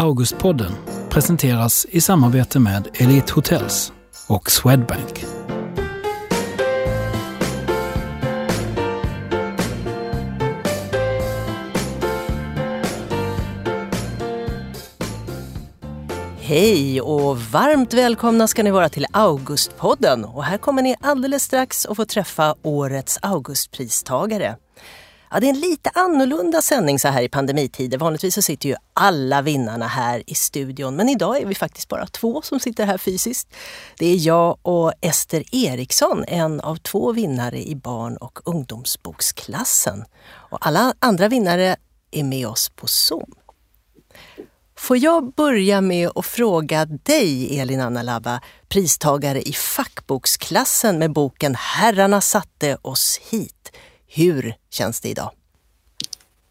Augustpodden presenteras i samarbete med Elite Hotels och Swedbank. Hej och varmt välkomna ska ni vara till Augustpodden. Och här kommer ni alldeles strax att få träffa årets Augustpristagare. Ja, det är en lite annorlunda sändning så här i pandemitider. Vanligtvis så sitter ju alla vinnarna här i studion. Men idag är vi faktiskt bara två som sitter här fysiskt. Det är jag och Ester Eriksson, en av två vinnare i barn och ungdomsboksklassen. Och alla andra vinnare är med oss på Zoom. Får jag börja med att fråga dig, Elin Anna Labba, pristagare i fackboksklassen med boken Herrarna satte oss hit. Hur känns det idag?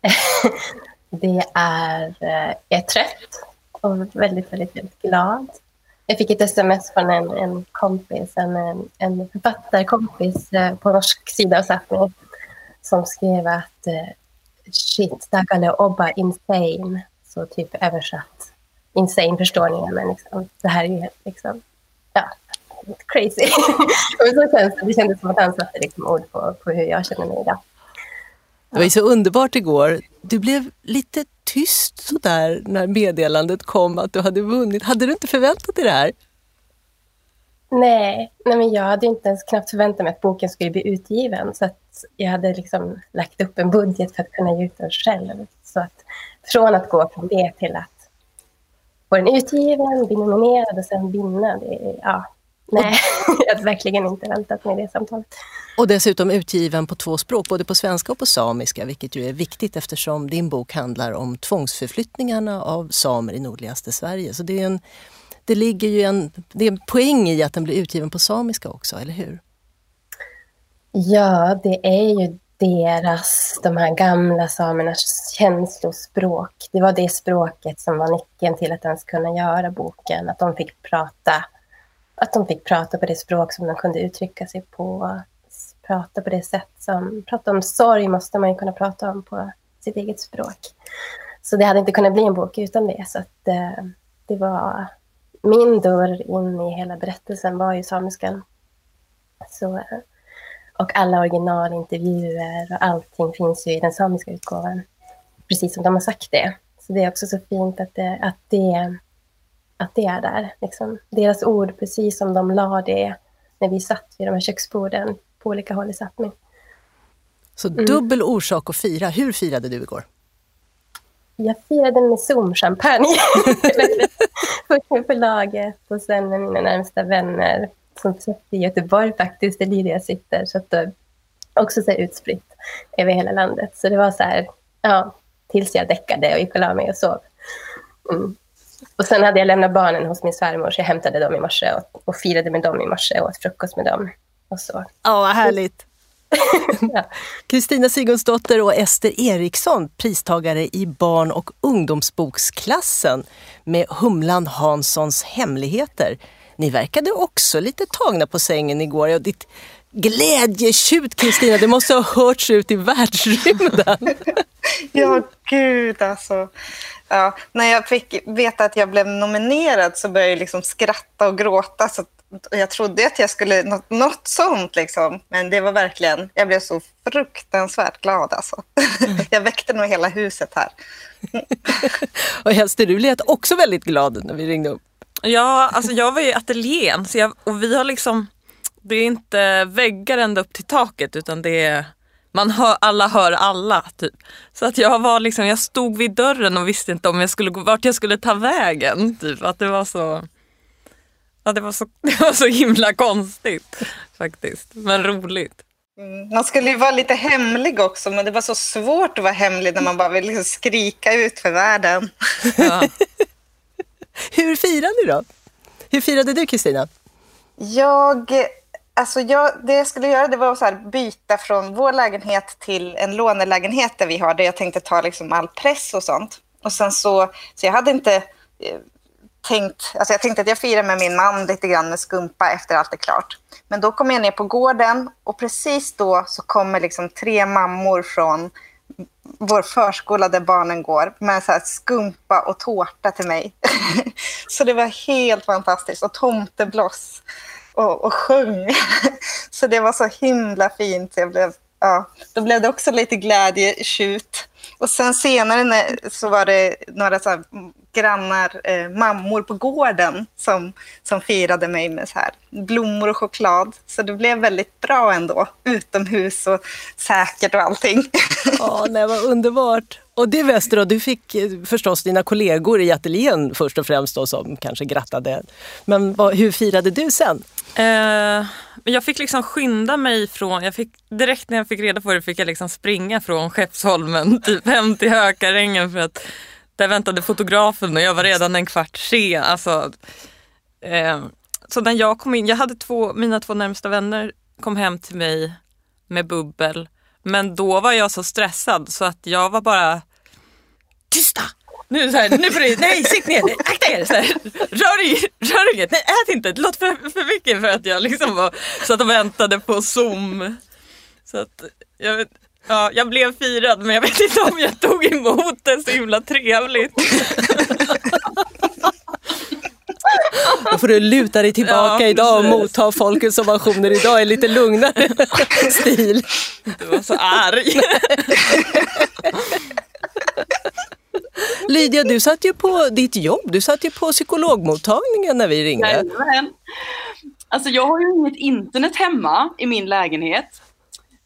det är, eh, jag är trött och väldigt, väldigt, väldigt glad. Jag fick ett sms från en, en kompis, en, en författarkompis eh, på norsk sida av Sápmi som skrev att eh, shit, Dagale Obba insane. Så typ översatt. Insane förstår ni, men liksom, det här är ju liksom, ja, crazy. så känns det. det kändes som att han satte liksom ord på, på hur jag känner mig idag. Det var ju så underbart igår. Du blev lite tyst sådär när meddelandet kom att du hade vunnit. Hade du inte förväntat dig det här? Nej, nej men jag hade inte ens knappt förväntat mig att boken skulle bli utgiven. Så att jag hade liksom lagt upp en budget för att kunna ge ut den själv. Så att från att gå från det till att få den utgiven, bli nominerad och sen vinna, det, ja, Nej, jag hade verkligen inte väntat mig det samtalet. Och dessutom utgiven på två språk, både på svenska och på samiska, vilket ju är viktigt eftersom din bok handlar om tvångsförflyttningarna av samer i nordligaste Sverige. Så det, är en, det ligger ju en, det är en poäng i att den blir utgiven på samiska också, eller hur? Ja, det är ju deras, de här gamla samernas känslospråk. Det var det språket som var nyckeln till att ens kunna göra boken, att de fick prata att de fick prata på det språk som de kunde uttrycka sig på. Prata på det sätt som... Prata om sorg måste man ju kunna prata om på sitt eget språk. Så det hade inte kunnat bli en bok utan det. Så att, eh, det var... Min dörr in i hela berättelsen var ju samiskan. Så, eh, och alla originalintervjuer och allting finns ju i den samiska utgåvan. Precis som de har sagt det. Så det är också så fint att det, att det att det är där. Liksom. Deras ord, precis som de la det när vi satt vid de här köksborden på olika håll i Sápmi. Så mm. dubbel orsak att fira. Hur firade du igår? Jag firade med Zoom-champagne. Först med förlaget och sen med mina närmsta vänner som sitter i Göteborg faktiskt, det är där jag sitter. Så att det också så utspritt över hela landet. Så det var så här, ja, tills jag däckade och gick och la mig och sov. Mm. Och sen hade jag lämnat barnen hos min svärmor, så jag hämtade dem i morse och, och firade med dem i morse och åt frukost med dem. Och så. Ja, vad härligt. Kristina ja. Sigurdsdotter och Ester Eriksson, pristagare i barn och ungdomsboksklassen med Humlan Hanssons hemligheter. Ni verkade också lite tagna på sängen igår. Och ditt glädjetjut Kristina, det måste ha hörts ut i världsrymden. ja, gud alltså. Ja, när jag fick veta att jag blev nominerad så började jag liksom skratta och gråta. Så jag trodde att jag skulle något, något sånt, liksom. men det var verkligen... Jag blev så fruktansvärt glad. Alltså. Mm. Jag väckte nog hela huset här. och Hester, du lät också väldigt glad när vi ringde upp. Ja, alltså jag var i ateljén så jag, och vi har liksom... Det är inte väggar ända upp till taket utan det är man hör, alla hör alla. Typ. Så att jag var liksom, jag stod vid dörren och visste inte om jag skulle gå, vart jag skulle ta vägen. Typ. Att det var så Ja, det var, så, det var så himla konstigt faktiskt, men roligt. Mm. Man skulle ju vara lite hemlig också, men det var så svårt att vara hemlig när man bara vill liksom skrika ut för världen. Ja. Hur firade du då? Hur firade du, Kristina? Jag Alltså jag, det jag skulle göra det var att så byta från vår lägenhet till en lånelägenhet där vi har, det. jag tänkte ta liksom all press och sånt. Och sen så, så jag hade inte eh, tänkt, alltså jag tänkte att jag firar med min man lite grann med skumpa efter allt är klart. Men då kom jag ner på gården och precis då så kommer liksom tre mammor från vår förskola där barnen går med så här skumpa och tårta till mig. så det var helt fantastiskt. Och tomtebloss och, och sjöng. så det var så himla fint. Jag blev, ja, då blev det också lite glädjetjut. Och sen senare när, så var det några så grannar, eh, mammor på gården som, som firade mig med så här blommor och choklad. Så det blev väldigt bra ändå, utomhus och säkert och allting. Ja, det vad underbart. Och det Wester, du fick eh, förstås dina kollegor i ateljén först och främst då, som kanske grattade. Men vad, hur firade du sen? Eh, jag fick liksom skynda mig från, jag fick, direkt när jag fick reda på det fick jag liksom springa från Skeppsholmen typ hem till Hökarängen för att där väntade fotografen och jag var redan en kvart sen. Alltså, eh, så när jag kom in, jag hade två, mina två närmsta vänner kom hem till mig med bubbel. Men då var jag så stressad så att jag var bara tysta! Nu, så här, nu får du, nej sitt ner, akta er! Så här, rör, rör inget, nej ät inte, det låter för, för mycket för att jag liksom var, så att de väntade på zoom. Så att, jag, vet, ja, jag blev firad men jag vet inte om jag tog emot det så himla trevligt. Då får du luta dig tillbaka ja, idag och motta folkets ovationer idag i lite lugnare stil. Du var så arg. Lydia, du satt ju på ditt jobb, du satt ju på psykologmottagningen när vi ringde. Jajamän. alltså jag har ju inget internet hemma i min lägenhet.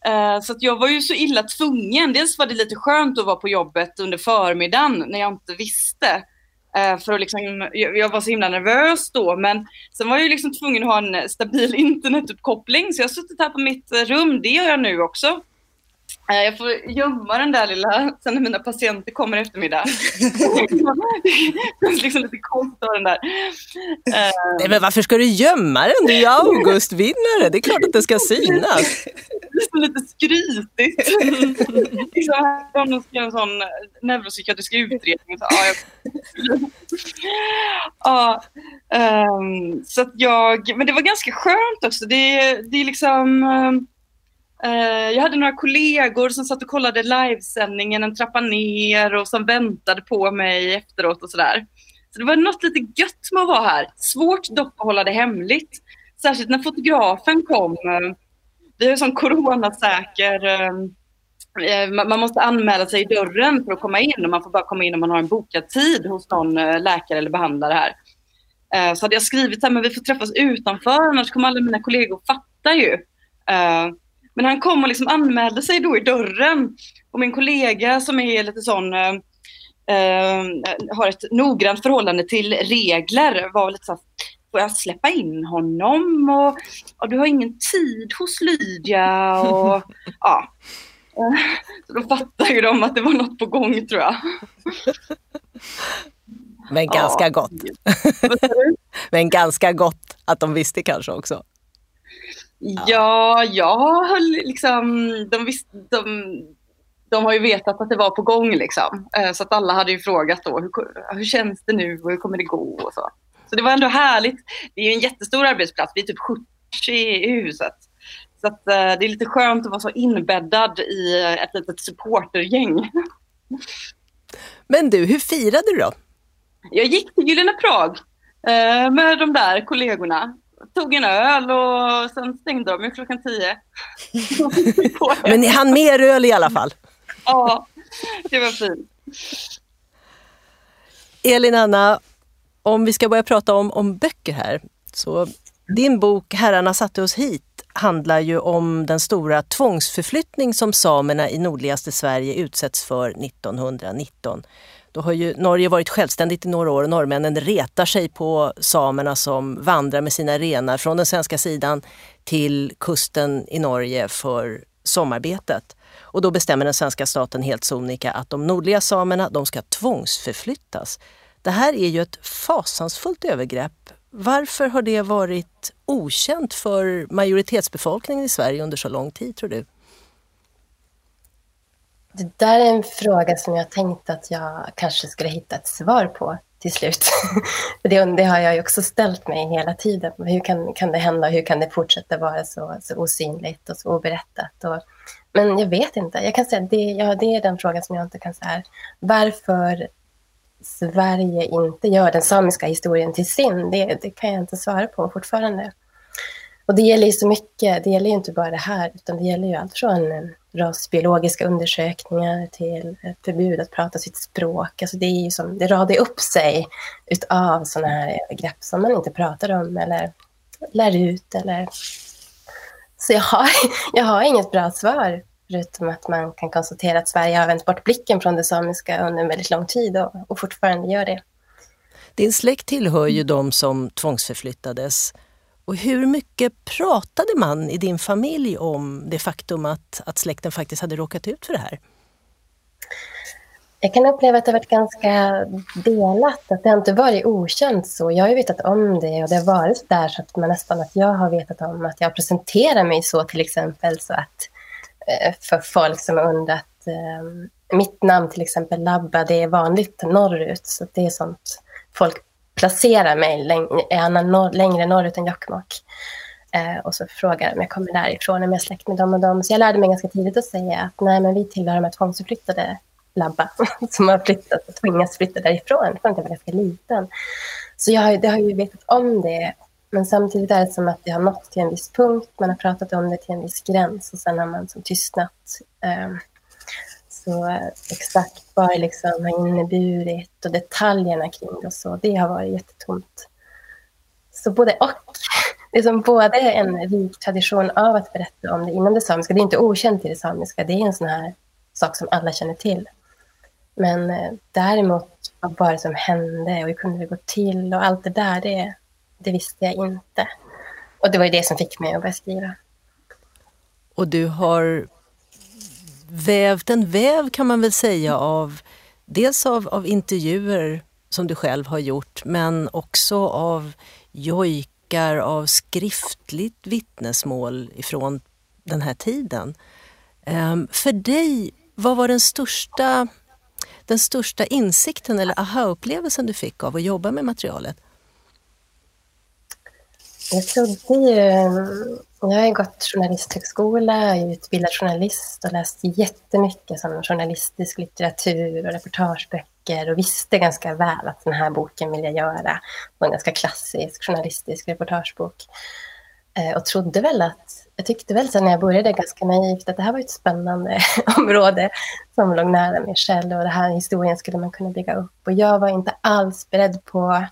Eh, så jag var ju så illa tvungen. Dels var det lite skönt att vara på jobbet under förmiddagen när jag inte visste. Eh, för att liksom, jag, jag, var så himla nervös då, men sen var jag ju liksom tvungen att ha en stabil internetuppkoppling. Så jag har suttit här på mitt rum, det gör jag nu också. Eh, jag får gömma den där lilla, sen när mina patienter kommer eftermiddag. det är liksom lite konstigt den där. Eh, Nej, men varför ska du gömma den? Du är ju Augustvinnare, det är klart att det ska synas. Det är lite skrytigt. liksom, de ska göra en sån neuropsykiatrisk utredning. Så, ja, jag... ja, um, så att jag, men det var ganska skönt också. Det, det är liksom um, Eh, Eh, jag hade några kollegor som satt och kollade livesändningen en trappa ner och som väntade på mig efteråt och sådär. Så det var något lite gött med att vara här. Svårt dock att hålla det hemligt. Särskilt när fotografen kom. Vi har ju sån coronasäker eh, eh, man måste anmäla sig i dörren för att komma in och man får bara komma in om man har en bokad tid hos någon läkare eller behandlare här. Så hade jag skrivit att vi får träffas utanför annars kommer alla mina kollegor fatta ju. Men han kom och liksom anmälde sig då i dörren. Och min kollega som är lite sån, eh, har ett noggrant förhållande till regler var lite så får jag släppa in honom? Och, och du har ingen tid hos Lydia. Och, ja. Så då fattar ju de att det var något på gång tror jag. Men ganska ja. gott. Men ganska gott att de visste kanske också. Ja, jag höll liksom, de, visste, de, de har ju vetat att det var på gång liksom. Eh, så att alla hade ju frågat då, hur, hur känns det nu och hur kommer det gå och så. Så det var ändå härligt. Det är en jättestor arbetsplats, vi är typ 70 i huset. Så att, eh, det är lite skönt att vara så inbäddad i ett litet supportergäng. Men du, hur firade du då? Jag gick till Gyllene Prag eh, med de där kollegorna tog en öl och sen stängde de ju klockan tio. Men ni hann mer öl i alla fall? ja, det var fint. Elin Anna, om vi ska börja prata om, om böcker här. Så din bok Herrarna satte oss hit handlar ju om den stora tvångsförflyttning som samerna i nordligaste Sverige utsätts för 1919. Då har ju Norge varit självständigt i några år och norrmännen retar sig på samerna som vandrar med sina renar från den svenska sidan till kusten i Norge för sommarbetet. Och då bestämmer den svenska staten helt sonika att de nordliga samerna de ska tvångsförflyttas. Det här är ju ett fasansfullt övergrepp. Varför har det varit okänt för majoritetsbefolkningen i Sverige under så lång tid tror du? Det där är en fråga som jag tänkte att jag kanske skulle hitta ett svar på till slut. det, det har jag ju också ställt mig hela tiden. Hur kan, kan det hända? Hur kan det fortsätta vara så, så osynligt och så oberättat? Och, men jag vet inte. Jag kan säga det, ja, det är den frågan som jag inte kan säga. Varför Sverige inte gör den samiska historien till sin, det, det kan jag inte svara på fortfarande. Och det gäller ju så mycket. Det gäller ju inte bara det här, utan det gäller ju allt från eh, rasbiologiska undersökningar till förbud att prata sitt språk. Alltså det, är ju som, det radar upp sig utav sådana här övergrepp som man inte pratar om eller lär ut. Eller... Så jag har, jag har inget bra svar, förutom att man kan konstatera att Sverige har vänt bort blicken från det samiska under en väldigt lång tid och, och fortfarande gör det. Din släkt tillhör ju de som tvångsförflyttades och hur mycket pratade man i din familj om det faktum att, att släkten faktiskt hade råkat ut för det här? Jag kan uppleva att det har varit ganska delat, att det har inte varit okänt så. Jag har ju vetat om det och det har varit där så att man nästan att jag har vetat om att jag presenterar mig så till exempel så att eh, för folk som har undrat eh, mitt namn till exempel Labba, det är vanligt norrut så det är sånt folk placera mig läng norr, längre norrut än Jokkmokk. Eh, och så frågar om jag kommer därifrån, om jag är släkt med dem och dem. Så jag lärde mig ganska tidigt att säga att nej, men vi tillhör de här tvångsförflyttade labba som har flyttat och tvingats flytta därifrån från att jag var ganska liten. Så jag har, det har ju vetat om det. Men samtidigt är det som att det har nått till en viss punkt. Man har pratat om det till en viss gräns och sen har man som tystnat. Eh, så exakt vad det liksom har inneburit och detaljerna kring det och så, det har varit jättetomt. Så både och. Det är som både en rik tradition av att berätta om det inom det samiska. Det är inte okänt i det samiska, det är en sån här sak som alla känner till. Men eh, däremot vad var det som hände och hur kunde det gå till och allt det där, det, det visste jag inte. Och det var ju det som fick mig att börja skriva. Och du har vävt en väv kan man väl säga av dels av, av intervjuer som du själv har gjort men också av jojkar, av skriftligt vittnesmål ifrån den här tiden. Um, för dig, vad var den största, den största insikten eller aha-upplevelsen du fick av att jobba med materialet? Jag trodde eh, ju jag har gått journalisthögskola, är utbildad journalist och läst jättemycket som journalistisk litteratur och reportageböcker och visste ganska väl att den här boken vill jag göra. En ganska klassisk journalistisk reportagebok. Eh, och trodde väl att, jag tyckte väl sen när jag började ganska naivt att det här var ett spännande område som låg nära mig själv och den här historien skulle man kunna bygga upp. Och jag var inte alls beredd på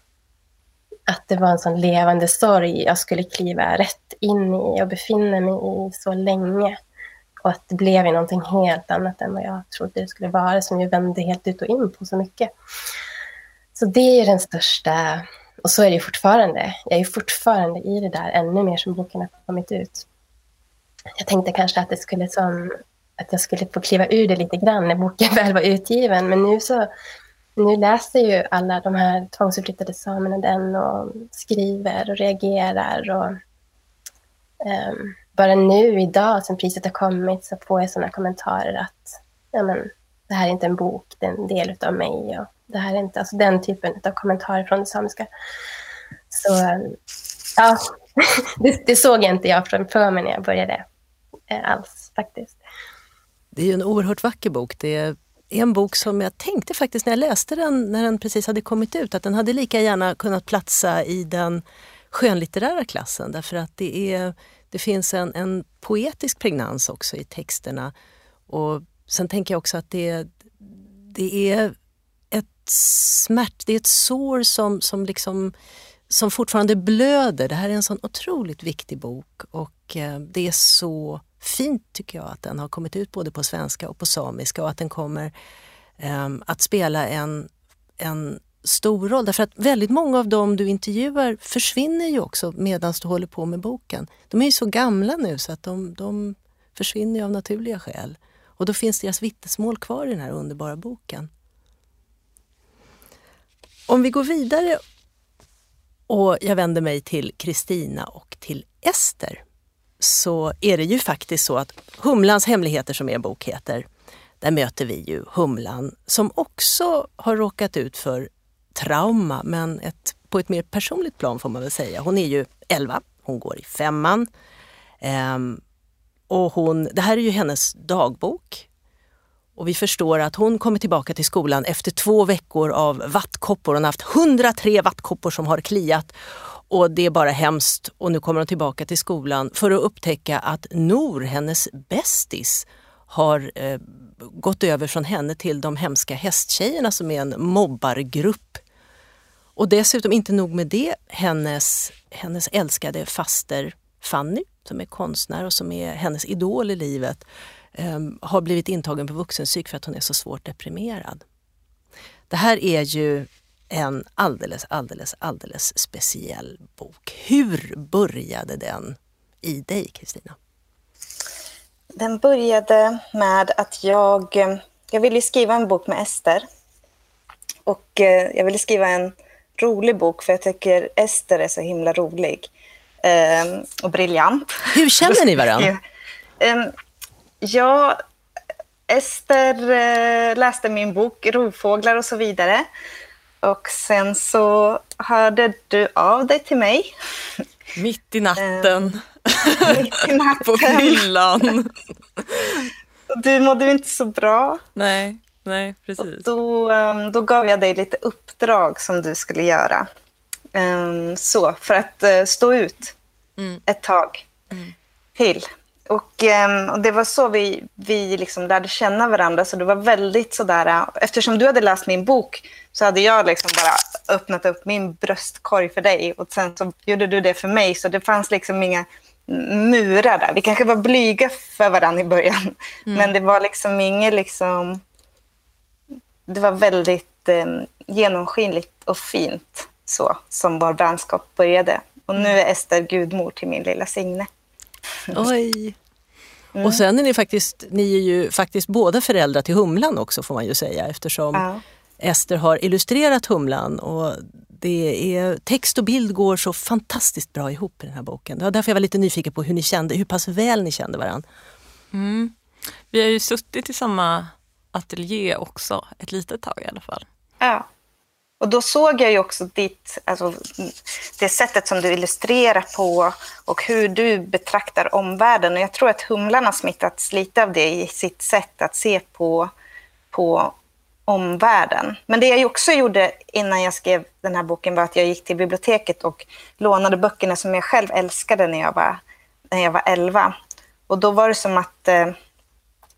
att det var en sån levande sorg jag skulle kliva rätt in i och befinna mig i så länge. Och att det blev ju någonting helt annat än vad jag trodde det skulle vara, som ju vände helt ut och in på så mycket. Så det är den största, och så är det ju fortfarande. Jag är fortfarande i det där, ännu mer som boken har kommit ut. Jag tänkte kanske att det skulle som, att jag skulle få kliva ur det lite grann när boken väl var utgiven, men nu så nu läser ju alla de här tvångsförflyttade samerna den och skriver och reagerar. Och, um, bara nu idag, sen priset har kommit, så får jag sådana kommentarer att ja, men, det här är inte en bok, det är en del av mig. Och det här är inte, alltså den typen av kommentarer från det samiska. Så ehm, ja, det, det såg jag inte jag framför mig när jag började eh, alls faktiskt. Det är ju en oerhört vacker bok. Det är en bok som jag tänkte faktiskt när jag läste den när den precis hade kommit ut att den hade lika gärna kunnat platsa i den skönlitterära klassen därför att det, är, det finns en, en poetisk pregnans också i texterna. Och sen tänker jag också att det, det är ett smärt, det är ett sår som, som, liksom, som fortfarande blöder. Det här är en sån otroligt viktig bok och eh, det är så fint tycker jag att den har kommit ut både på svenska och på samiska och att den kommer um, att spela en, en stor roll. Därför att väldigt många av dem du intervjuar försvinner ju också medan du håller på med boken. De är ju så gamla nu så att de, de försvinner av naturliga skäl. Och då finns deras vittnesmål kvar i den här underbara boken. Om vi går vidare och jag vänder mig till Kristina och till Ester så är det ju faktiskt så att Humlans hemligheter som er bok heter, där möter vi ju Humlan som också har råkat ut för trauma men ett, på ett mer personligt plan får man väl säga. Hon är ju 11, hon går i femman. Ehm, och hon, det här är ju hennes dagbok. Och vi förstår att hon kommer tillbaka till skolan efter två veckor av vattkoppor. Hon har haft 103 vattkoppor som har kliat och det är bara hemskt. Och nu kommer hon tillbaka till skolan för att upptäcka att Nor, hennes bästis, har eh, gått över från henne till de hemska hästtjejerna som är en mobbargrupp. Och dessutom, inte nog med det, hennes, hennes älskade faster Fanny, som är konstnär och som är hennes idol i livet, eh, har blivit intagen på vuxenpsyk för att hon är så svårt deprimerad. Det här är ju en alldeles, alldeles, alldeles speciell bok. Hur började den i dig, Kristina? Den började med att jag, jag ville skriva en bok med Ester. Och eh, jag ville skriva en rolig bok för jag tycker Ester är så himla rolig eh, och briljant. Hur känner ni varandra? Ehm, ja, Ester eh, läste min bok Rovfåglar och så vidare. Och sen så hörde du av dig till mig. Mitt i natten. Mitt i natten. På fyllan. Du mådde inte så bra. Nej, nej precis. Då, ehm, då gav jag dig lite uppdrag som du skulle göra. Ehm, så, för att eh, stå ut mm. ett tag mm. till. Och, ehm, och, det var så vi, vi liksom lärde känna varandra. Så det var väldigt sådär, äh, eftersom du hade läst min bok så hade jag liksom bara öppnat upp min bröstkorg för dig. Och sen så gjorde du det för mig. Så det fanns liksom inga murar där. Vi kanske var blyga för varandra i början. Mm. Men det var liksom inget liksom... Det var väldigt eh, genomskinligt och fint så som vår vänskap började. Och nu är Ester gudmor till min lilla Signe. Oj! Mm. Och sen är ni faktiskt, ni är ju faktiskt båda föräldrar till Humlan också får man ju säga eftersom ja. Ester har illustrerat Humlan och det är, text och bild går så fantastiskt bra ihop i den här boken. Det var därför jag var lite nyfiken på hur ni kände, hur pass väl ni kände varandra. Mm. Vi har ju suttit i samma ateljé också, ett litet tag i alla fall. Ja. Och då såg jag ju också ditt, alltså, det sättet som du illustrerar på och hur du betraktar omvärlden. Och jag tror att Humlan har smittats lite av det i sitt sätt att se på, på omvärlden. Men det jag också gjorde innan jag skrev den här boken var att jag gick till biblioteket och lånade böckerna som jag själv älskade när jag var, när jag var 11. Och då var det som att eh,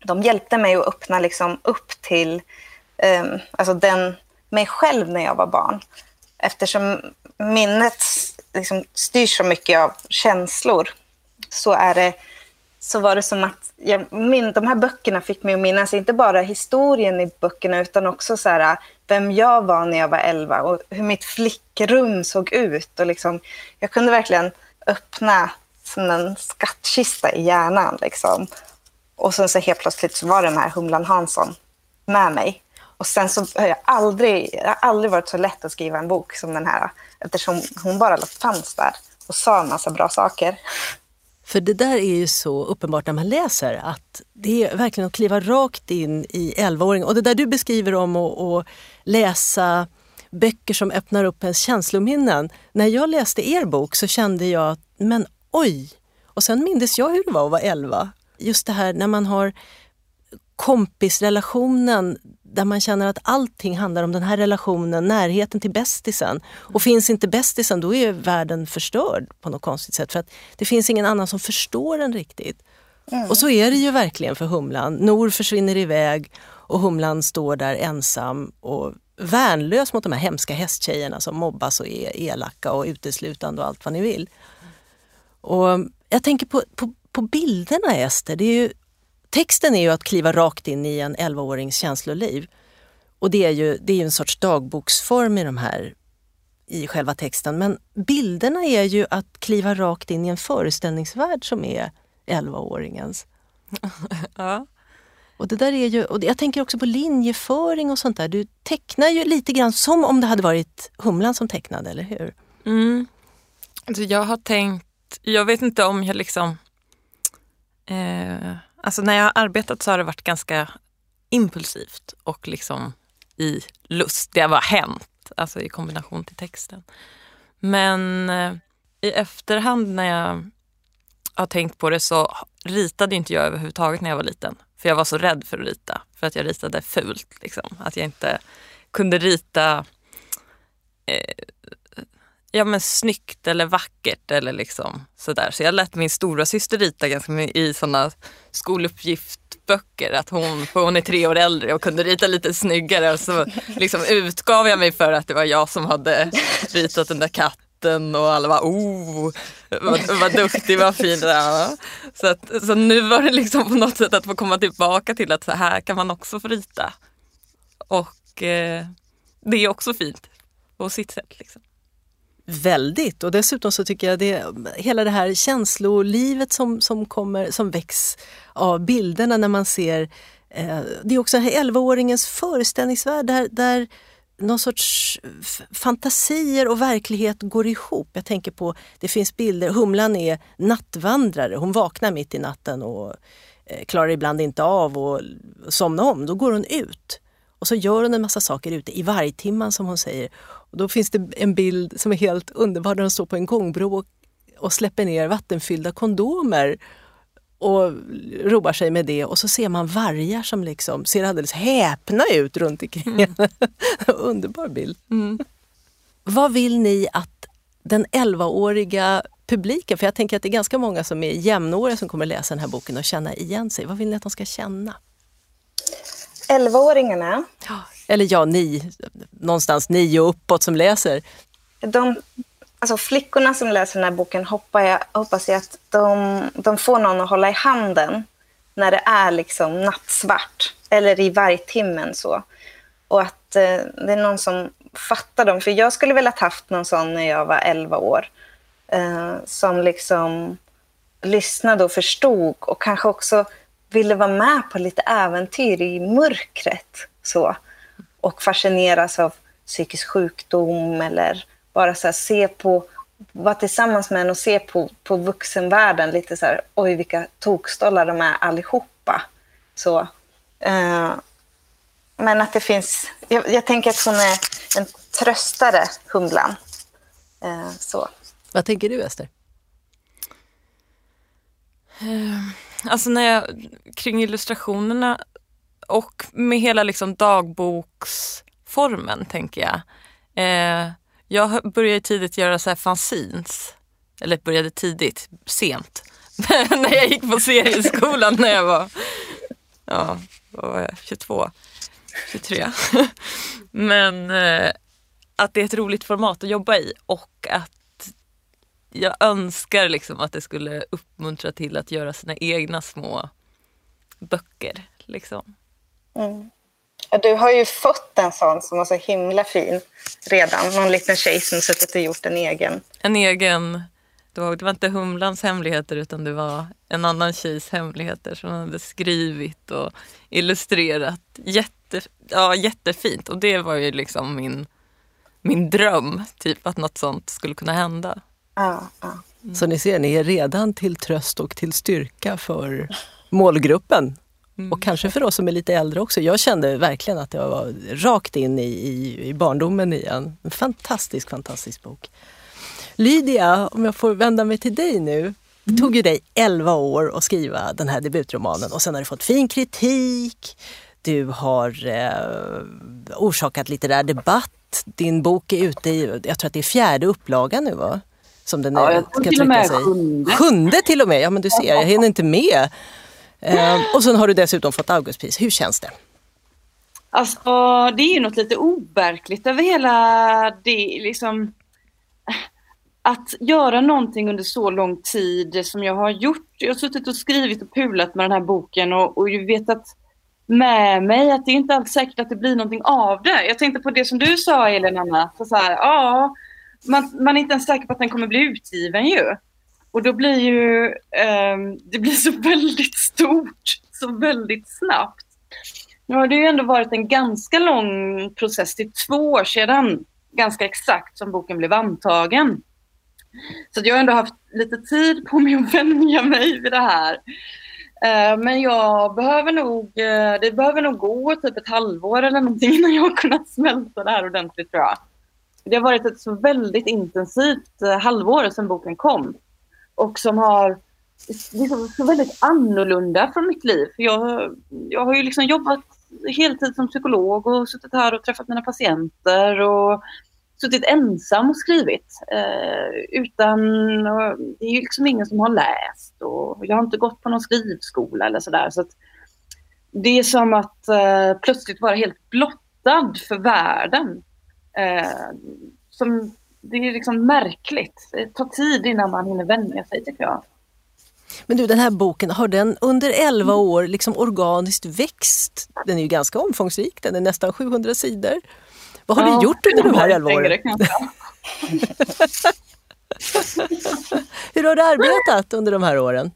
de hjälpte mig att öppna liksom upp till eh, alltså den mig själv när jag var barn. Eftersom minnet liksom styrs så mycket av känslor så, är det, så var det som att jag, min, de här böckerna fick mig att minnas inte bara historien i böckerna utan också så här, vem jag var när jag var elva och hur mitt flickrum såg ut. Och liksom, jag kunde verkligen öppna som en skattkista i hjärnan. Liksom. Och sen så helt plötsligt så var den här Humlan Hansson med mig. Och sen så har jag aldrig, det har aldrig varit så lätt att skriva en bok som den här. Eftersom hon bara fanns där och sa en massa bra saker. För det där är ju så uppenbart när man läser att det är verkligen att kliva rakt in i 11-åringen. Och det där du beskriver om att, att läsa böcker som öppnar upp ens känslominnen. När jag läste er bok så kände jag, att, men oj! Och sen mindes jag hur det var att vara 11. Just det här när man har kompisrelationen där man känner att allting handlar om den här relationen, närheten till bästisen. Och finns inte bästisen då är världen förstörd på något konstigt sätt för att det finns ingen annan som förstår en riktigt. Mm. Och så är det ju verkligen för Humlan. Nor försvinner iväg och Humlan står där ensam och värnlös mot de här hemska hästtjejerna som mobbas och är elaka och uteslutande och allt vad ni vill. Och jag tänker på, på, på bilderna Ester, det är ju Texten är ju att kliva rakt in i en 11-årings känsloliv. Och det är ju det är en sorts dagboksform i de här i själva texten. Men bilderna är ju att kliva rakt in i en föreställningsvärld som är 11-åringens. ja. Och det där är ju, och jag tänker också på linjeföring och sånt där. Du tecknar ju lite grann som om det hade varit Humlan som tecknade, eller hur? Mm. Alltså jag har tänkt, jag vet inte om jag liksom eh, Alltså när jag har arbetat så har det varit ganska impulsivt och liksom i lust. Det har bara hänt. alltså i kombination till texten. Men eh, i efterhand när jag har tänkt på det så ritade inte jag överhuvudtaget när jag var liten. För jag var så rädd för att rita, för att jag ritade fult. Liksom. Att jag inte kunde rita eh, ja, men snyggt eller vackert eller liksom sådär. Så jag lät min stora syster rita ganska mycket i sådana skoluppgiftböcker. Att hon, för hon är tre år äldre och kunde rita lite snyggare. Och så liksom utgav jag mig för att det var jag som hade ritat den där katten och alla var oh, vad, vad duktig, vad fin. Ja. Så, att, så nu var det liksom på något sätt att få komma tillbaka till att så här kan man också få rita. Och eh, det är också fint på sitt sätt. Liksom. Väldigt och dessutom så tycker jag det hela det här känslolivet som, som, kommer, som väcks av bilderna när man ser eh, det är också 11-åringens föreställningsvärld där, där någon sorts fantasier och verklighet går ihop. Jag tänker på, det finns bilder, Humlan är nattvandrare, hon vaknar mitt i natten och eh, klarar ibland inte av att somna om. Då går hon ut och så gör hon en massa saker ute i vargtimman som hon säger. Och då finns det en bild som är helt underbar där hon står på en gångbro och, och släpper ner vattenfyllda kondomer och roar sig med det och så ser man vargar som liksom ser alldeles häpna ut runt omkring mm. Underbar bild. Mm. Vad vill ni att den 11-åriga publiken, för jag tänker att det är ganska många som är jämnåriga som kommer läsa den här boken och känna igen sig. Vad vill ni att de ska känna? 11-åringarna. Eller ja, ni, någonstans nio och uppåt som läser. De, alltså flickorna som läser den här boken hoppas jag, hoppas jag att de, de får någon att hålla i handen när det är liksom nattsvart eller i vargtimmen så. Och att eh, det är någon som fattar dem. För jag skulle väl ha haft någon sån när jag var 11 år. Eh, som liksom lyssnade och förstod och kanske också ville vara med på lite äventyr i mörkret. Så. Och fascineras av psykisk sjukdom eller bara så se på, vara tillsammans med en och se på, på vuxenvärlden lite så här, oj vilka tokstollar de är allihopa. Så, eh, men att det finns, jag, jag, tänker att hon är en tröstare, Humlan. Eh, så. Vad tänker du Ester? Uh alltså när jag, kring illustrationerna och med hela liksom dagboksformen tänker jag. Eh, jag började tidigt göra så här fanzines. Eller började tidigt, sent. när jag gick på serieskolan när jag var, ja, vad var jag, 22, 23. Men eh, att det är ett roligt format att jobba i och att jag önskar liksom att det skulle uppmuntra till att göra sina egna små böcker. Liksom. Mm. Ja, du har ju fått en sån som var så himla fin redan. Någon liten tjej som suttit och gjort en egen. En egen. Det var, det var inte Humlans hemligheter utan det var en annan tjejs hemligheter som hon hade skrivit och illustrerat. Jätte, ja, jättefint och det var ju liksom min, min dröm, typ att något sånt skulle kunna hända. Ja, ja. Mm. Så ni ser, ni är redan till tröst och till styrka för målgruppen. Mm. Och kanske för oss som är lite äldre också. Jag kände verkligen att jag var rakt in i, i, i barndomen igen. En fantastisk, fantastisk bok. Lydia, om jag får vända mig till dig nu. Det mm. tog ju dig 11 år att skriva den här debutromanen och sen har du fått fin kritik. Du har eh, orsakat litterär debatt. Din bok är ute i, jag tror att det är fjärde upplagan nu va? som den ja, jag ska till och med sig. Sjunde. sjunde till och med, ja men du ser, jag hinner inte med. Ehm, och sen har du dessutom fått Augustpris. Hur känns det? Alltså det är ju något lite overkligt över hela det liksom att göra någonting under så lång tid som jag har gjort. Jag har suttit och skrivit och pulat med den här boken och, och vetat med mig att det är inte alls säkert att det blir någonting av det. Jag tänkte på det som du sa Elin Anna, så, så här, ja, man, man är inte ens säker på att den kommer bli utgiven ju. Och då blir ju, eh, det blir så väldigt stort, så väldigt snabbt. Nu har det ju ändå varit en ganska lång process, Det är två år sedan, ganska exakt, som boken blev antagen. Så jag har ändå haft lite tid på mig att vänja mig vid det här. Ehm, men jag behöver nog, eh, det behöver nog gå typ ett halvår eller någonting innan jag har kunnat smälta det här ordentligt tror jag. Det har varit ett så väldigt intensivt eh, halvår sedan boken kom. Och som har liksom, så väldigt annorlunda från mitt liv. Jag, jag har ju liksom jobbat heltid som psykolog och suttit här och träffat mina patienter och suttit ensam och skrivit. Eh, utan, det är ju liksom ingen som har läst och jag har inte gått på någon skrivskola eller sådär. Så, det är som att eh, plötsligt vara helt blottad för världen. Eh, som, det är liksom märkligt. Det tar tid innan man hinner vänja sig tycker jag. Men du, den här boken, har den under 11 år liksom organiskt växt? Den är ju ganska omfångsrik, den är nästan 700 sidor. Vad har ja, du gjort under de här 11 åren? Hur har du arbetat under de här åren?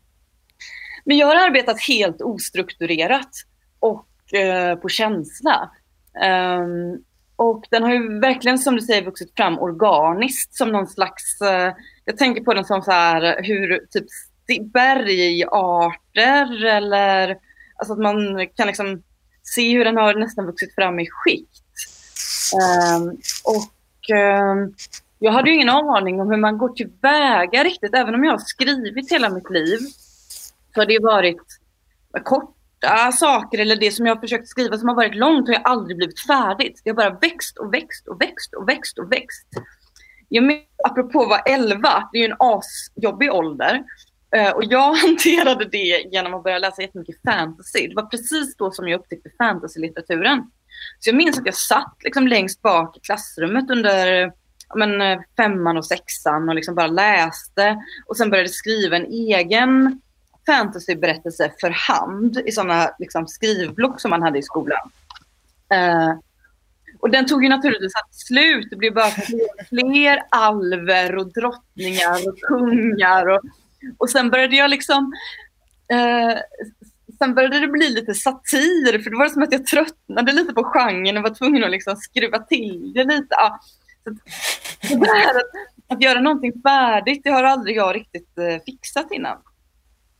Men jag har arbetat helt ostrukturerat och eh, på känsla. Um, och den har ju verkligen som du säger vuxit fram organiskt som någon slags, eh, jag tänker på den som så här hur typ bergarter eller alltså att man kan liksom se hur den har nästan vuxit fram i skikt. Um, och um, jag hade ju ingen aning om hur man går tillväga riktigt, även om jag har skrivit hela mitt liv. Så har det varit korta saker eller det som jag har försökt skriva som har varit långt har jag aldrig blivit färdigt. Det har bara växt och växt och växt och växt och växt. Jag menar, apropå att vara 11, det är ju en asjobbig ålder. Äh, och jag hanterade det genom att börja läsa jättemycket fantasy. Det var precis då som jag upptäckte fantasy-litteraturen. Så jag minns att jag satt liksom längst bak i klassrummet under men, femman och sexan och liksom bara läste. Och sen började skriva en egen fantasyberättelse för hand i sådana liksom, skrivblock som man hade i skolan. Uh, och den tog ju naturligtvis slut. Det blev bara fler, fler alver och drottningar och kungar. Och, och sen började jag liksom uh, sen började det bli lite satir, för det var som att jag tröttnade lite på genren och var tvungen att liksom skruva till det lite. Ja. Så det att, att göra någonting färdigt, det har aldrig jag riktigt eh, fixat innan.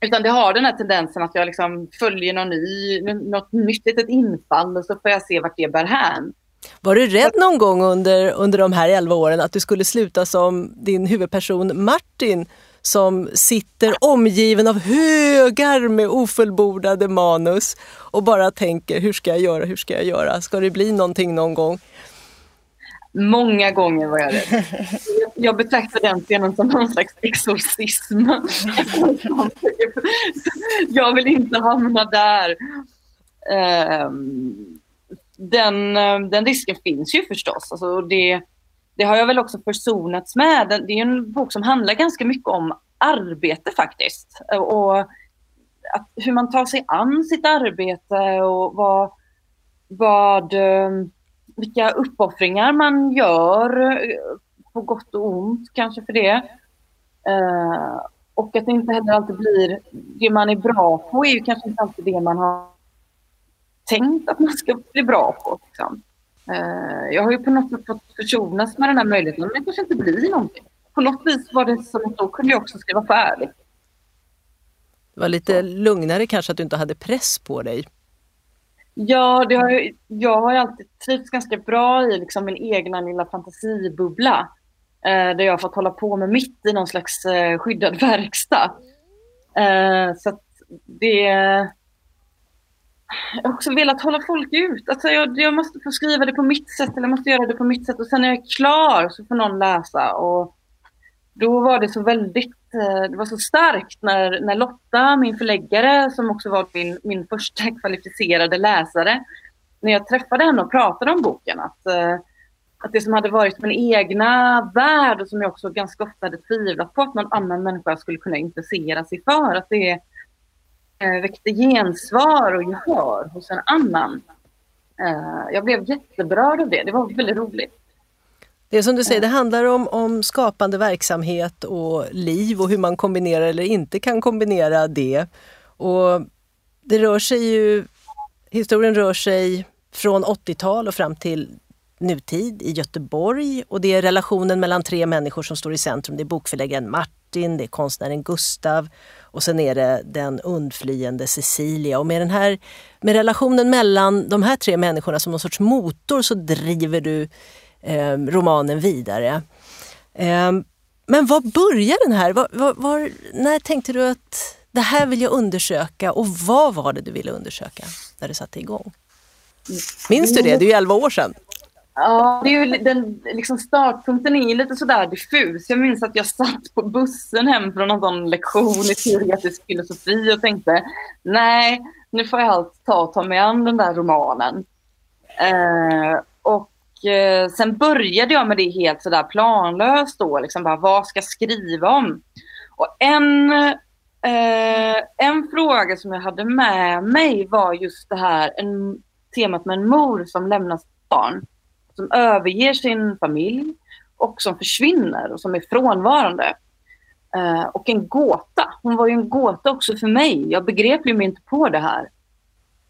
Utan det har den här tendensen att jag liksom följer någon ny, något nytt litet infall och så får jag se vart det bär hän. Var du rädd någon gång under, under de här elva åren att du skulle sluta som din huvudperson Martin som sitter omgiven av högar med ofullbordade manus och bara tänker hur ska jag göra, hur ska jag göra, ska det bli någonting någon gång? Många gånger var jag rädd. Jag betraktar den scenen som någon slags exorcism. Jag vill inte hamna där. Ehm, den, den risken finns ju förstås. Alltså det, det har jag väl också försonats med. Det är en bok som handlar ganska mycket om arbete faktiskt. Och hur man tar sig an sitt arbete och vad, vad, eh, vilka uppoffringar man gör eh, på gott och ont kanske för det. Eh, och att det inte heller alltid blir det man är bra på är ju kanske inte alltid det man har tänkt att man ska bli bra på. Liksom. Eh, jag har ju på något sätt fått försonas med den här möjligheten, men det kanske inte blir någonting på något vis var det som att då kunde jag också skriva färdigt. Det var lite lugnare kanske att du inte hade press på dig? Ja, det har, jag har alltid trivts ganska bra i liksom min egna lilla fantasibubbla. Eh, där jag har fått hålla på med mitt i någon slags eh, skyddad verkstad. Eh, så att det... Jag har också velat hålla folk ut. Alltså jag, jag måste få skriva det på mitt sätt eller jag måste göra det på mitt sätt och sen när jag är klar så får någon läsa. Och då var det så väldigt, eh, det var så starkt när, när Lotta, min förläggare, som också var min, min första kvalificerade läsare, när jag träffade henne och pratade om boken, att, eh, att det som hade varit min egna värld och som jag också ganska ofta hade tvivlat på att någon annan människa skulle kunna intressera sig för, att det eh, väckte gensvar och gehör hos en annan. Jag blev jätteberörd av det, det var väldigt roligt. Det är som du säger, det handlar om, om skapande verksamhet och liv och hur man kombinerar eller inte kan kombinera det. Och det rör sig ju, historien rör sig från 80-tal och fram till nutid i Göteborg och det är relationen mellan tre människor som står i centrum. Det är bokförläggaren Martin, det är konstnären Gustav och sen är det den undflyende Cecilia. Och med, den här, med relationen mellan de här tre människorna som någon sorts motor så driver du eh, romanen vidare. Eh, men var började den här? Var, var, var, när tänkte du att det här vill jag undersöka och vad var det du ville undersöka när du satte igång? Minns du det? Det är ju 11 år sedan. Ja, det är ju den, liksom startpunkten är lite sådär diffus. Jag minns att jag satt på bussen hem från någon sån lektion i teoretisk filosofi och tänkte nej, nu får jag allt ta och ta mig an den där romanen. Eh, och eh, sen började jag med det helt sådär planlöst då, liksom bara vad ska jag skriva om? Och en, eh, en fråga som jag hade med mig var just det här en, temat med en mor som lämnar barn som överger sin familj och som försvinner och som är frånvarande. Eh, och en gåta. Hon var ju en gåta också för mig. Jag begrep ju mig inte på det här.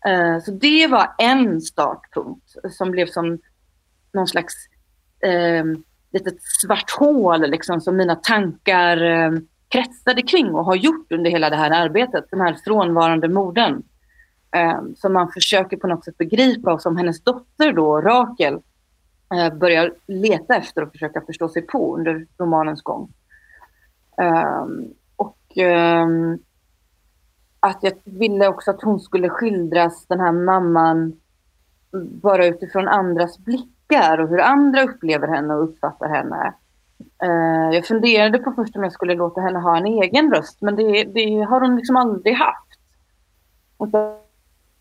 Eh, så det var en startpunkt som blev som någon slags eh, litet svart hål liksom, som mina tankar eh, kretsade kring och har gjort under hela det här arbetet. Den här frånvarande modern. Ehm, som man försöker på något sätt begripa och som hennes dotter då, Rakel, eh, börjar leta efter och försöka förstå sig på under romanens gång. Ehm, och ehm, att jag ville också att hon skulle skildras, den här mamman, bara utifrån andras blick är och hur andra upplever henne och uppfattar henne. Uh, jag funderade på först om jag skulle låta henne ha en egen röst, men det, det har hon liksom aldrig haft. Och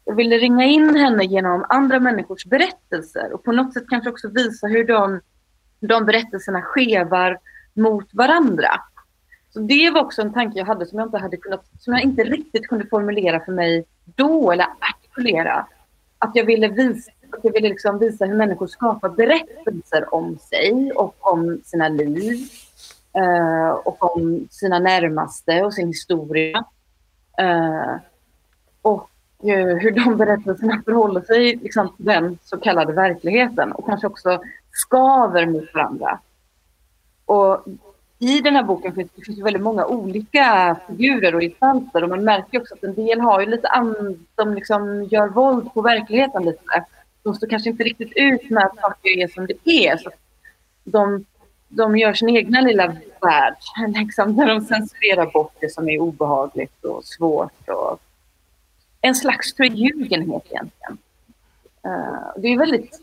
jag ville ringa in henne genom andra människors berättelser och på något sätt kanske också visa hur de, de berättelserna skevar mot varandra. Så det var också en tanke jag hade som jag inte, hade kunnat, som jag inte riktigt kunde formulera för mig då eller artikulera. Att jag ville visa, jag ville liksom visa hur människor skapar berättelser om sig och om sina liv. Eh, och om sina närmaste och sin historia. Eh, och eh, hur de berättelserna förhåller sig liksom, till den så kallade verkligheten och kanske också skaver mot varandra. Och i den här boken finns det finns väldigt många olika figurer och gestalter och man märker också att en del har ju lite an, de liksom gör våld på verkligheten lite. De står kanske inte riktigt ut med att saker är som det är. Så de, de gör sin egna lilla värld, liksom, där de censurerar bort det som är obehagligt och svårt och en slags förljugenhet egentligen. Uh, det är väldigt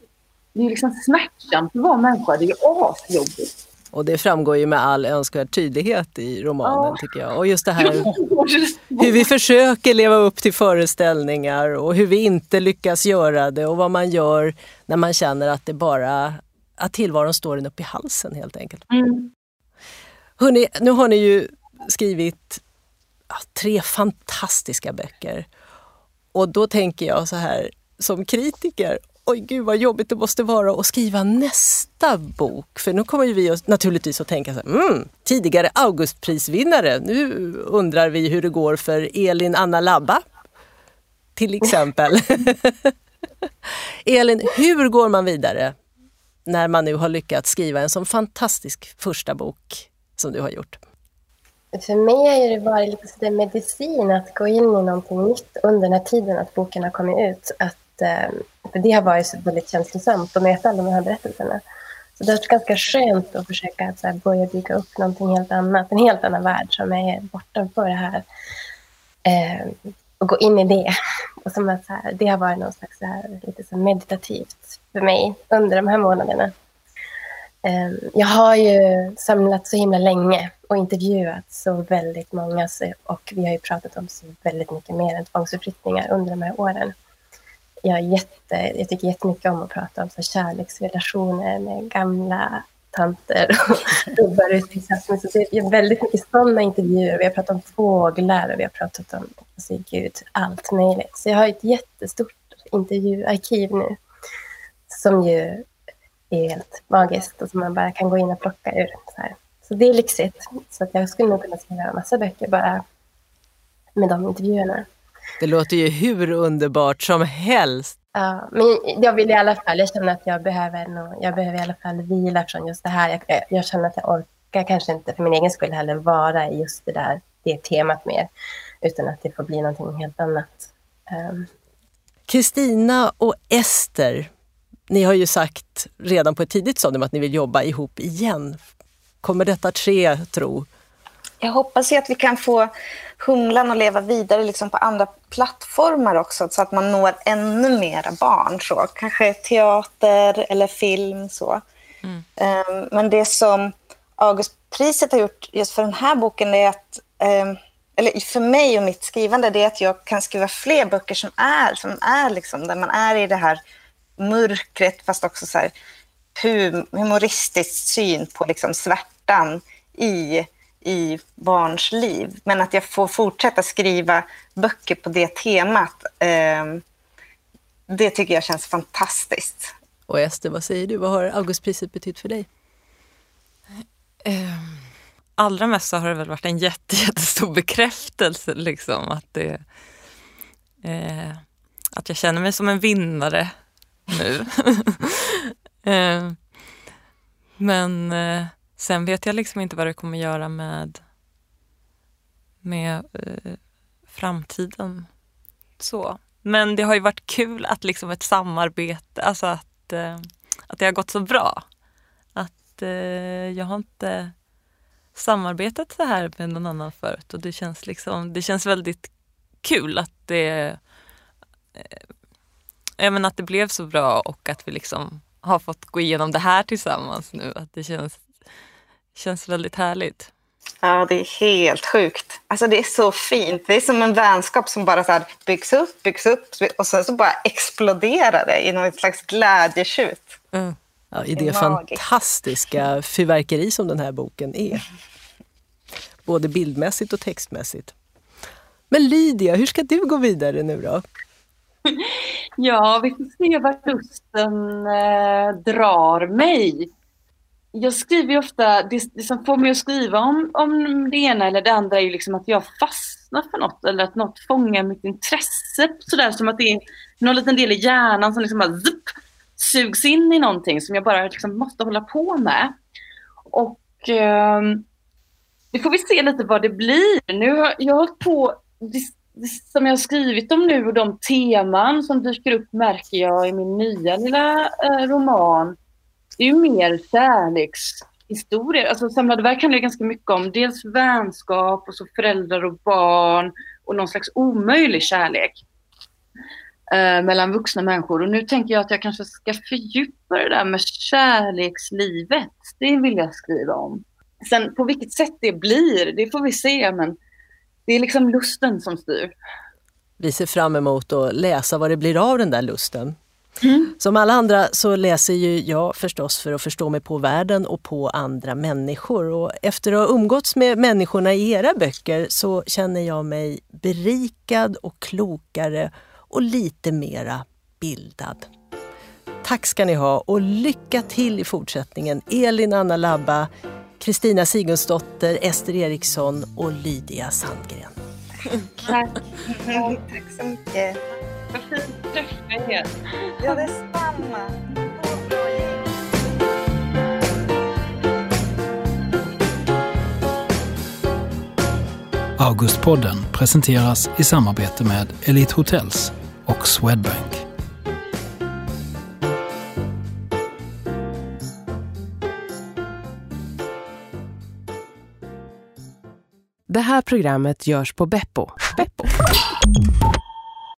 det är liksom smärtsamt att vara människa. Det är asjobbigt. Och det framgår ju med all önskvärd tydlighet i romanen ja. tycker jag. Och just det här hur vi försöker leva upp till föreställningar och hur vi inte lyckas göra det och vad man gör när man känner att det bara att tillvaron står en upp i halsen helt enkelt. Mm. Hörrni, nu har ni ju skrivit ja, tre fantastiska böcker. Och då tänker jag så här som kritiker, oj gud vad jobbigt det måste vara att skriva nästa bok. För nu kommer vi naturligtvis att tänka så här, mm, tidigare Augustprisvinnare. Nu undrar vi hur det går för Elin Anna Labba. Till exempel. Elin, hur går man vidare när man nu har lyckats skriva en sån fantastisk första bok som du har gjort? För mig har det varit lite sådär medicin att gå in i någonting nytt under den här tiden att boken har kommit ut. Att, Eh, för det har varit så väldigt känslosamt att möta alla de här berättelserna. Så det har varit ganska skönt att försöka att så här, börja bygga upp någonting helt annat, en helt annan värld som är bortanför det här. Eh, och gå in i det. Och som att så här, det har varit något slags så här, lite så meditativt för mig under de här månaderna. Eh, jag har ju samlat så himla länge och intervjuat så väldigt många och vi har ju pratat om så väldigt mycket mer än tvångsförflyttningar under de här åren. Jag, jätte, jag tycker jättemycket om att prata om så kärleksrelationer med gamla tanter och gubbar ute i Så det är väldigt mycket sådana intervjuer. Vi har pratat om fåglar och vi har pratat om alltså, gud, allt möjligt. Så jag har ett jättestort intervjuarkiv nu som ju är helt magiskt och som man bara kan gå in och plocka ur. Så, här. så det är lyxigt. Så att jag skulle nog kunna skriva en massa böcker bara med de intervjuerna. Det låter ju hur underbart som helst. Ja, men jag vill i alla fall, jag känner att jag behöver, nog, jag behöver i alla fall vila från just det här. Jag, jag känner att jag orkar kanske inte för min egen skull heller vara i just det där, det temat mer. Utan att det får bli någonting helt annat. Kristina um. och Ester ni har ju sagt redan på ett tidigt stadium att ni vill jobba ihop igen. Kommer detta att ske, tro? Jag hoppas ju att vi kan få Humlan att leva vidare liksom på andra plattformar också så att man når ännu mera barn. Så. Kanske teater eller film. så. Mm. Um, men det som Augustpriset har gjort just för den här boken är att um, eller för mig och mitt skrivande, det är att jag kan skriva fler böcker som är, som är liksom, där man är i det här mörkret, fast också så här humoristisk syn på liksom svärtan i, i barns liv. Men att jag får fortsätta skriva böcker på det temat, eh, det tycker jag känns fantastiskt. Och Ester, vad säger du? Vad har Augustpriset betytt för dig? Um allra mest så har det väl varit en jätte, jättestor bekräftelse liksom att det eh, att jag känner mig som en vinnare nu. eh, men eh, sen vet jag liksom inte vad det kommer göra med med eh, framtiden. Så. Men det har ju varit kul att liksom ett samarbete, alltså att, eh, att det har gått så bra. Att eh, jag har inte samarbetat så här med någon annan förut och det känns, liksom, det känns väldigt kul att det, eh, att det blev så bra och att vi liksom har fått gå igenom det här tillsammans nu. Att det känns, känns väldigt härligt. Ja, det är helt sjukt. Alltså det är så fint. Det är som en vänskap som bara så här byggs upp, byggs upp och sen så bara exploderar det i något slags glädjetjut. Mm. Ja, I det, det fantastiska fyrverkeri som den här boken är. Både bildmässigt och textmässigt. Men Lydia, hur ska du gå vidare nu då? Ja, vi får se vart lusten eh, drar mig. Jag skriver ju ofta, det, det, som får mig att skriva om, om det ena eller det andra är ju liksom att jag fastnar för något eller att något fångar mitt intresse. Sådär som att det är någon liten del i hjärnan som liksom bara zup, sugs in i någonting som jag bara liksom måste hålla på med. Och eh, det får vi se lite vad det blir. Nu har jag har på, det, det, som jag har skrivit om nu och de teman som dyker upp märker jag i min nya lilla eh, roman. Det är ju mer kärlekshistorier. Alltså Samlade verk handlar ganska mycket om dels vänskap och så föräldrar och barn och någon slags omöjlig kärlek eh, mellan vuxna människor. Och nu tänker jag att jag kanske ska fördjupa det där med kärlekslivet. Det vill jag skriva om. Sen på vilket sätt det blir, det får vi se. Men det är liksom lusten som styr. Vi ser fram emot att läsa vad det blir av den där lusten. Mm. Som alla andra så läser ju jag förstås för att förstå mig på världen och på andra människor. Och efter att ha umgåtts med människorna i era böcker så känner jag mig berikad och klokare och lite mera bildad. Tack ska ni ha och lycka till i fortsättningen. Elin Anna Labba, Kristina Sigurdsdotter, Ester Eriksson och Lydia Sandgren. Tack. Tack så mycket. Vad fint att träffa er. Ja, detsamma. Augustpodden presenteras i samarbete med Elite Hotels och Swedbank. Det här programmet görs på Beppo. Beppo.